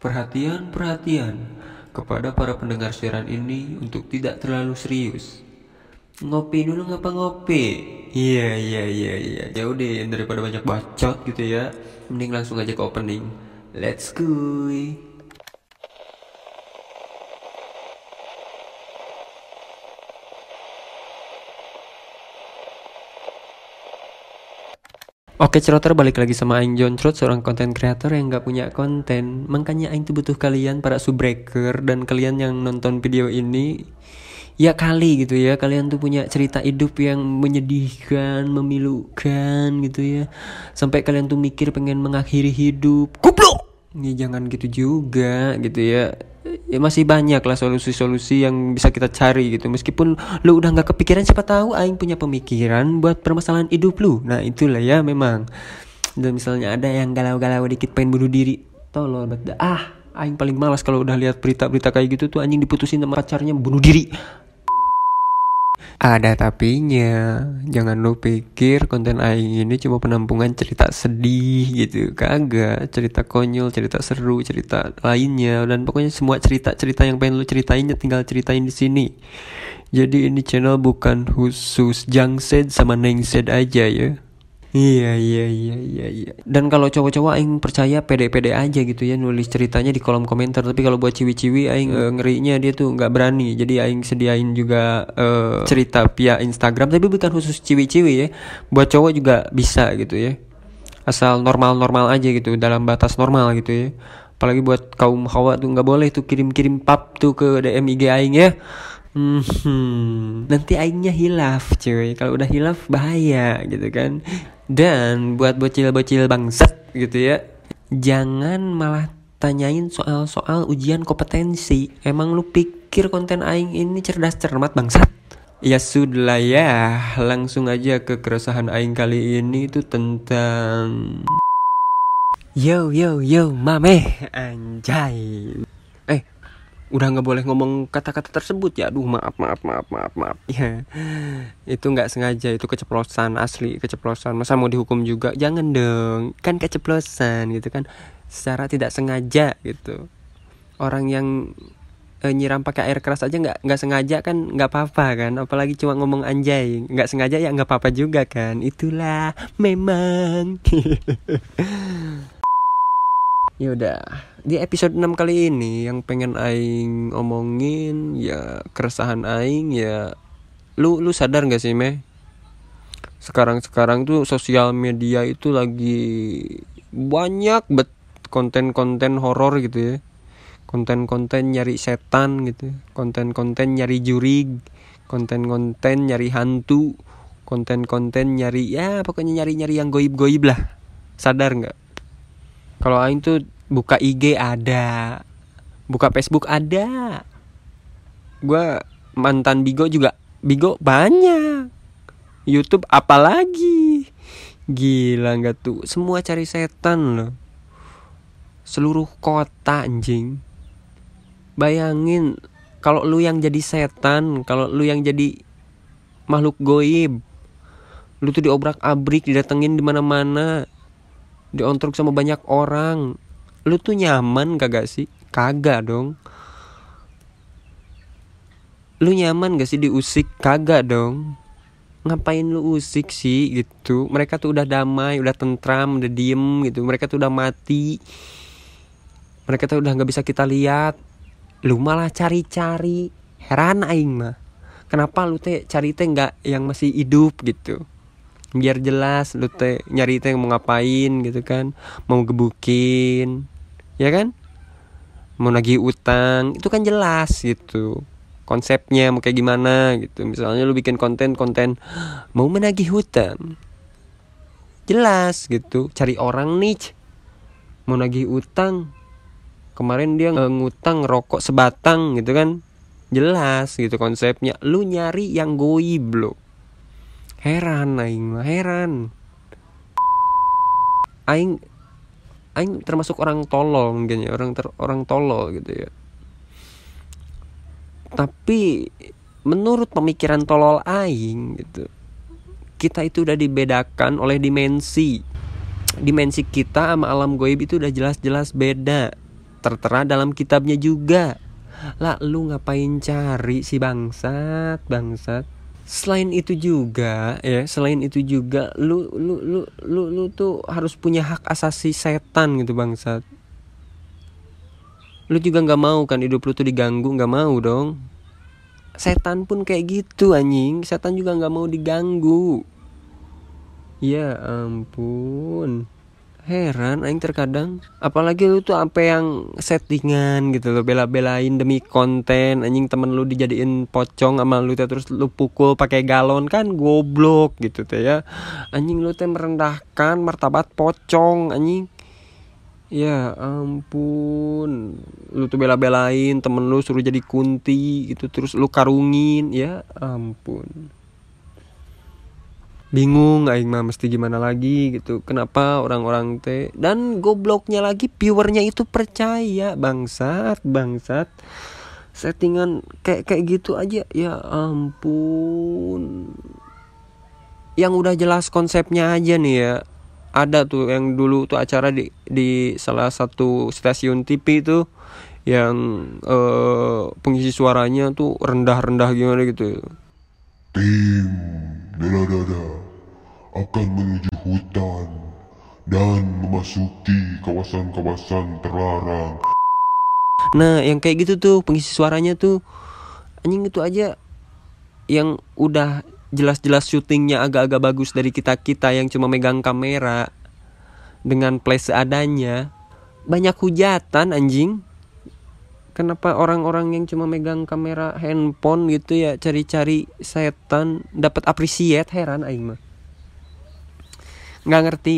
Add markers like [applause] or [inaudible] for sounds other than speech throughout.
Perhatian, perhatian kepada para pendengar siaran ini untuk tidak terlalu serius. Ngopi dulu ngapa ngopi? Iya iya iya iya. Ya udah daripada banyak bacot gitu ya, mending langsung aja ke opening. Let's go. Oke ceroter balik lagi sama Aing John Trot seorang konten creator yang gak punya konten. Makanya Aing tuh butuh kalian para subbreaker dan kalian yang nonton video ini Ya kali gitu ya. Kalian tuh punya cerita hidup yang menyedihkan, memilukan gitu ya. Sampai kalian tuh mikir pengen mengakhiri hidup. Goblok! Ya jangan gitu juga gitu ya ya masih banyak lah solusi-solusi yang bisa kita cari gitu. Meskipun lu udah nggak kepikiran siapa tahu aing punya pemikiran buat permasalahan hidup lu. Nah itulah ya memang. Dan misalnya ada yang galau-galau dikit pengen bunuh diri. Tolol bet. Ah aing paling malas kalau udah lihat berita-berita kayak gitu tuh anjing diputusin sama pacarnya bunuh diri ada tapinya, jangan lu pikir konten aing ini cuma penampungan cerita sedih gitu, kagak. Cerita konyol, cerita seru, cerita lainnya dan pokoknya semua cerita-cerita yang pengen lu ceritain ya tinggal ceritain di sini. Jadi ini channel bukan khusus Jangsed sama Nengsed aja ya. Iya iya iya iya iya. Dan kalau cowok-cowok aing percaya pede-pede aja gitu ya nulis ceritanya di kolom komentar. Tapi kalau buat ciwi-ciwi aing uh, ngerinya dia tuh nggak berani. Jadi aing sediain juga uh, cerita via Instagram tapi bukan khusus ciwi-ciwi ya. Buat cowok juga bisa gitu ya. Asal normal-normal aja gitu dalam batas normal gitu ya. Apalagi buat kaum hawa tuh nggak boleh tuh kirim-kirim pap tuh ke DM IG aing ya. Hmm, nanti aingnya hilaf cuy Kalau udah hilaf bahaya gitu kan Dan buat bocil-bocil bangsat gitu ya Jangan malah tanyain soal-soal ujian kompetensi. Emang lu pikir konten aing ini cerdas cermat bangsat? Ya sudah ya Langsung aja ke keresahan aing kali ini itu tentang Yo yo yo mame. Anjay udah nggak boleh ngomong kata-kata tersebut ya. Aduh maaf maaf maaf maaf maaf. [laughs] Ya itu nggak sengaja itu keceplosan asli keceplosan. Masa mau dihukum juga? Jangan dong. Kan keceplosan gitu kan. Secara tidak sengaja gitu. Orang yang eh, nyiram pakai air keras aja nggak nggak sengaja kan nggak apa-apa kan. Apalagi cuma ngomong anjay. Nggak sengaja ya nggak apa-apa juga kan. Itulah memang. [laughs] Ya udah di episode 6 kali ini yang pengen aing omongin ya keresahan aing ya lu lu sadar gak sih meh? Sekarang sekarang tuh sosial media itu lagi banyak bet konten-konten horor gitu ya. Konten-konten nyari setan gitu konten-konten nyari jurig konten-konten nyari hantu konten-konten nyari ya pokoknya nyari-nyari yang goib-goib lah. Sadar nggak? Kalau Aing tuh buka IG ada, buka Facebook ada. Gue mantan Bigo juga, Bigo banyak. YouTube apalagi. Gila nggak tuh, semua cari setan loh. Seluruh kota anjing. Bayangin kalau lu yang jadi setan, kalau lu yang jadi makhluk goib, lu tuh diobrak-abrik, didatengin di mana-mana diontrok sama banyak orang lu tuh nyaman kagak sih? Kagak dong. Lu nyaman gak sih diusik? Kagak dong. Ngapain lu usik sih gitu? Mereka tuh udah damai udah tentram udah diem gitu. Mereka tuh udah mati. Mereka tuh udah nggak bisa kita lihat. Lu malah cari-cari. Heran aing mah. Kenapa lu teh cari teh nggak yang masih hidup gitu biar jelas lu teh nyari teh mau ngapain gitu kan. Mau gebukin ya kan? Mau nagih utang itu kan jelas gitu. Konsepnya mau kayak gimana gitu. Misalnya lu bikin konten konten mau menagih hutang? Jelas gitu. Cari orang nih mau nagih utang. Kemarin dia ngutang rokok sebatang gitu kan. Jelas gitu konsepnya. Lu nyari yang goib lo heran aing mah heran. Aing aing termasuk orang tolol mungkin ya orang ter, orang tolol gitu ya. Tapi menurut pemikiran tolol aing gitu kita itu udah dibedakan oleh dimensi. Dimensi kita sama alam goib itu udah jelas-jelas beda. Tertera dalam kitabnya juga. Lah lu ngapain cari si bangsat bangsat selain itu juga ya selain itu juga lu lu lu lu lu tuh harus punya hak asasi setan gitu bangsat. Lu juga nggak mau kan hidup lu tuh diganggu nggak mau dong. Setan pun kayak gitu anjing. Setan juga nggak mau diganggu. Ya ampun heran aing terkadang apalagi lu tuh apa yang settingan gitu loh bela-belain demi konten anjing temen lu dijadiin pocong sama lu teh terus lu pukul pakai galon kan goblok gitu teh ya. Anjing lu teh merendahkan martabat pocong anjing. Ya ampun lu tuh bela-belain temen lu suruh jadi kunti gitu terus lu karungin ya ampun bingung aing mah mesti gimana lagi gitu. Kenapa orang-orang teh? Dan gobloknya lagi viewernya itu percaya. Bangsat bangsat. Settingan kayak kayak gitu aja. Ya ampun. Yang udah jelas konsepnya aja nih ya. Ada tuh yang dulu tuh acara di di salah satu stasiun TV itu yang uh, pengisi suaranya tuh rendah-rendah gimana gitu. Tim dada akan menuju hutan dan memasuki kawasan-kawasan terlarang. Nah, yang kayak gitu tuh pengisi suaranya tuh anjing itu aja yang udah jelas-jelas syutingnya agak-agak bagus dari kita-kita yang cuma megang kamera dengan play seadanya. Banyak hujatan anjing. Kenapa orang-orang yang cuma megang kamera handphone gitu ya cari-cari setan dapat appreciate heran aing mah nggak ngerti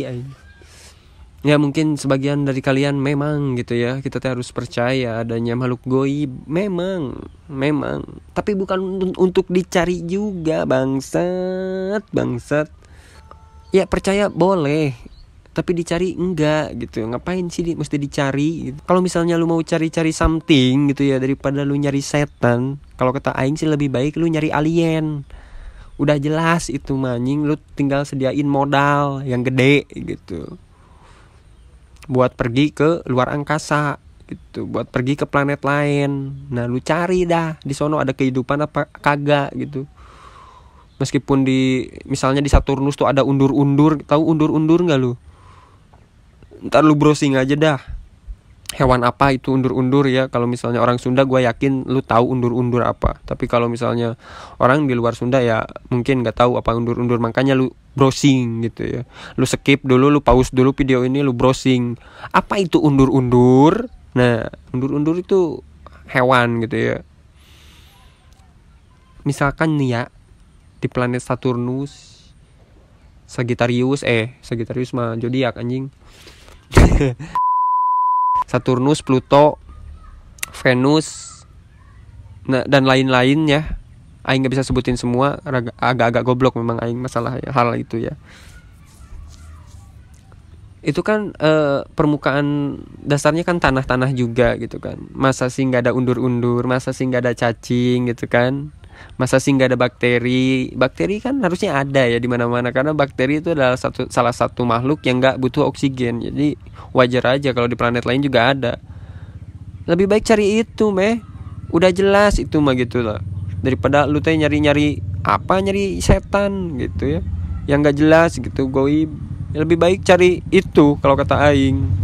ya mungkin sebagian dari kalian memang gitu ya kita harus percaya adanya makhluk goib. Memang memang. Tapi bukan untuk dicari juga bangsat bangsat. Ya percaya boleh tapi dicari enggak gitu. Ngapain sih di, mesti dicari gitu. kalau misalnya lu mau cari-cari something gitu ya daripada lu nyari setan kalau kata aing sih lebih baik lu nyari alien udah jelas itu maning lu tinggal sediain modal yang gede gitu. Buat pergi ke luar angkasa gitu. Buat pergi ke planet lain. Nah lu cari dah. Di sono ada kehidupan apa kagak gitu. Meskipun di misalnya di Saturnus tuh ada undur-undur. Tahu undur-undur nggak lu? Ntar lu browsing aja dah hewan apa itu undur-undur ya. Kalau misalnya orang Sunda gue yakin lu tahu undur-undur apa. Tapi kalau misalnya orang di luar Sunda ya mungkin nggak tahu apa undur-undur. Makanya lu browsing gitu ya. Lu skip dulu lu pause dulu video ini lu browsing. Apa itu undur-undur? Nah undur-undur itu hewan gitu ya. Misalkan nih ya di planet Saturnus Sagittarius eh Sagittarius mah zodiak anjing [laughs] Saturnus, Pluto, Venus, nah, dan lain-lain ya. Aing nggak bisa sebutin semua, agak-agak goblok memang Aing masalah hal itu ya. Itu kan eh, permukaan dasarnya kan tanah-tanah juga gitu kan. Masa sih nggak ada undur-undur, masa sih nggak ada cacing gitu kan masa sih nggak ada bakteri? Bakteri kan harusnya ada ya di mana-mana karena bakteri itu adalah satu salah satu makhluk yang nggak butuh oksigen. Jadi wajar aja kalau di planet lain juga ada. Lebih baik cari itu meh. Udah jelas itu mah gitu lah daripada lu teh nyari-nyari apa nyari setan gitu ya. Yang nggak jelas gitu goib. Lebih baik cari itu kalau kata aing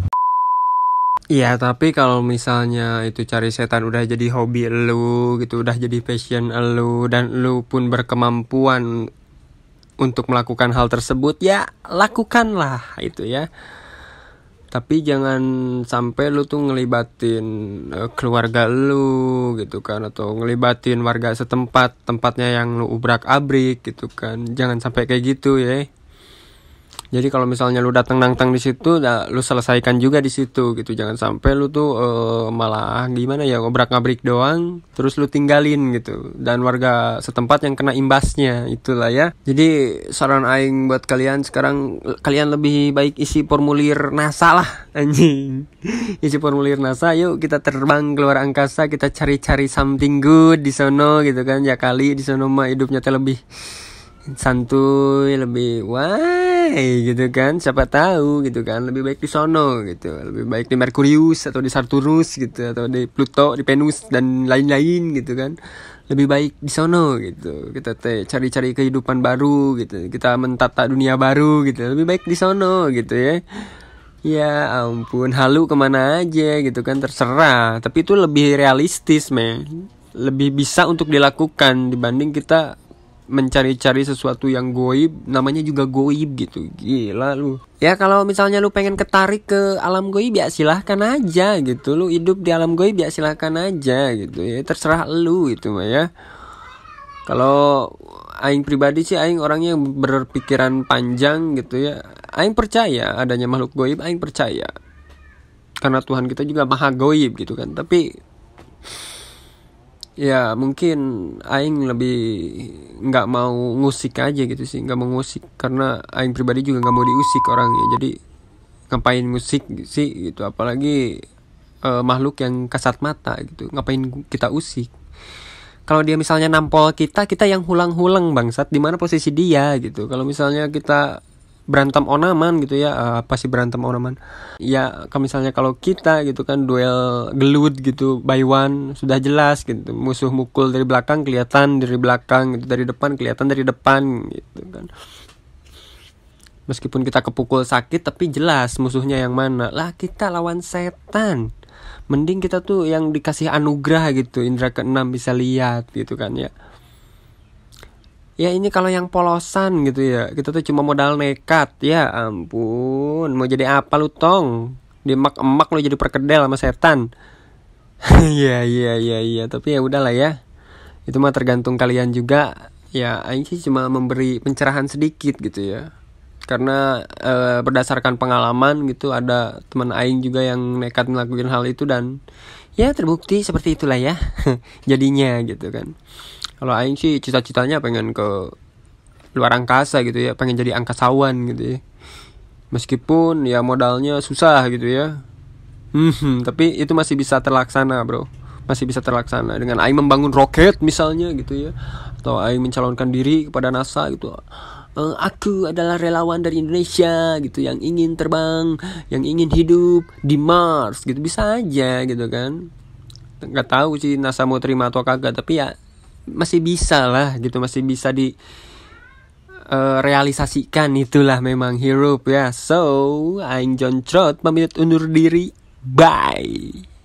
Iya tapi kalau misalnya itu cari setan udah jadi hobi lu gitu udah jadi passion lu dan lu pun berkemampuan untuk melakukan hal tersebut ya lakukanlah itu ya. Tapi jangan sampai lu tuh ngelibatin uh, keluarga lu gitu kan atau ngelibatin warga setempat tempatnya yang lu ubrak abrik gitu kan. Jangan sampai kayak gitu ya jadi kalau misalnya lu datang nangtang di situ nah, lu selesaikan juga di situ gitu. Jangan sampai lu tuh uh, malah gimana ya ngobrak ngabrik doang terus lu tinggalin gitu. Dan warga setempat yang kena imbasnya itulah ya. Jadi saran aing buat kalian sekarang kalian lebih baik isi formulir NASA lah anjing. [laughs] Isi formulir NASA yuk kita terbang keluar angkasa kita cari-cari something good di sono gitu kan. Ya kali di sono mah hidupnya lebih santuy lebih wah gitu kan siapa tahu gitu kan lebih baik di sono gitu lebih baik di Merkurius atau di Saturnus gitu atau di Pluto di Venus dan lain-lain gitu kan lebih baik di sono gitu. Kita teh cari-cari kehidupan baru gitu kita mentata dunia baru gitu lebih baik di sono gitu ya. Ya ampun halu ke mana aja gitu kan terserah. Tapi itu lebih realistis men. Lebih bisa untuk dilakukan dibanding kita mencari-cari sesuatu yang goib namanya juga goib gitu. Gila lu. Ya kalau misalnya lu pengen ketarik ke alam goib ya silahkan aja gitu. Lu hidup di alam goib ya silahkan aja gitu. Ya terserah lu itu mah ya. Kalau aing pribadi sih aing orangnya yang berpikiran panjang gitu ya. Aing percaya adanya makhluk goib aing percaya. Karena Tuhan kita juga maha goib gitu kan. Tapi ya mungkin aing lebih nggak mau ngusik aja gitu sih nggak mau ngusik. Karena aing pribadi juga nggak mau diusik orangnya jadi ngapain ngusik sih gitu? Apalagi uh, makhluk yang kasat mata gitu ngapain kita usik? Kalau dia misalnya nampol kita kita yang hulang-hulang bangsat. Di mana posisi dia gitu? Kalau misalnya kita berantem onaman gitu ya uh, apa sih berantem onaman? Ya kalau misalnya kalau kita gitu kan duel gelut gitu by one sudah jelas gitu. Musuh mukul dari belakang kelihatan dari belakang gitu dari depan kelihatan dari depan gitu kan. Meskipun kita kepukul sakit tapi jelas musuhnya yang mana. Lah kita lawan setan. Mending kita tuh yang dikasih anugerah gitu indra keenam bisa lihat gitu kan ya ya ini kalau yang polosan gitu ya. Kita tuh cuma modal nekat. Ya ampun mau jadi apa lu tong? Di emak emak lu jadi perkedel sama setan. [laughs] Ya ya ya ya tapi ya udahlah ya. Itu mah tergantung kalian juga. Ya Aing sih cuma memberi pencerahan sedikit gitu ya. Karena e, berdasarkan pengalaman gitu ada teman Aing juga yang nekat melakukan hal itu dan ya terbukti seperti itulah ya. [laughs] Jadinya gitu kan kalau Aing sih cita-citanya pengen ke luar angkasa gitu ya pengen jadi angkasawan gitu ya. Meskipun ya modalnya susah gitu ya. Hmm, tapi itu masih bisa terlaksana bro. Masih bisa terlaksana. Dengan Aing membangun roket misalnya gitu ya atau Aing mencalonkan diri kepada NASA gitu. Uh, aku adalah relawan dari Indonesia gitu yang ingin terbang yang ingin hidup di Mars gitu. Bisa aja gitu kan. Nggak tahu sih NASA mau terima atau kagak tapi ya masih bisa lah gitu masih bisa di uh, realisasikan itulah memang hero ya. So Aing John Trot pamit undur diri. Bye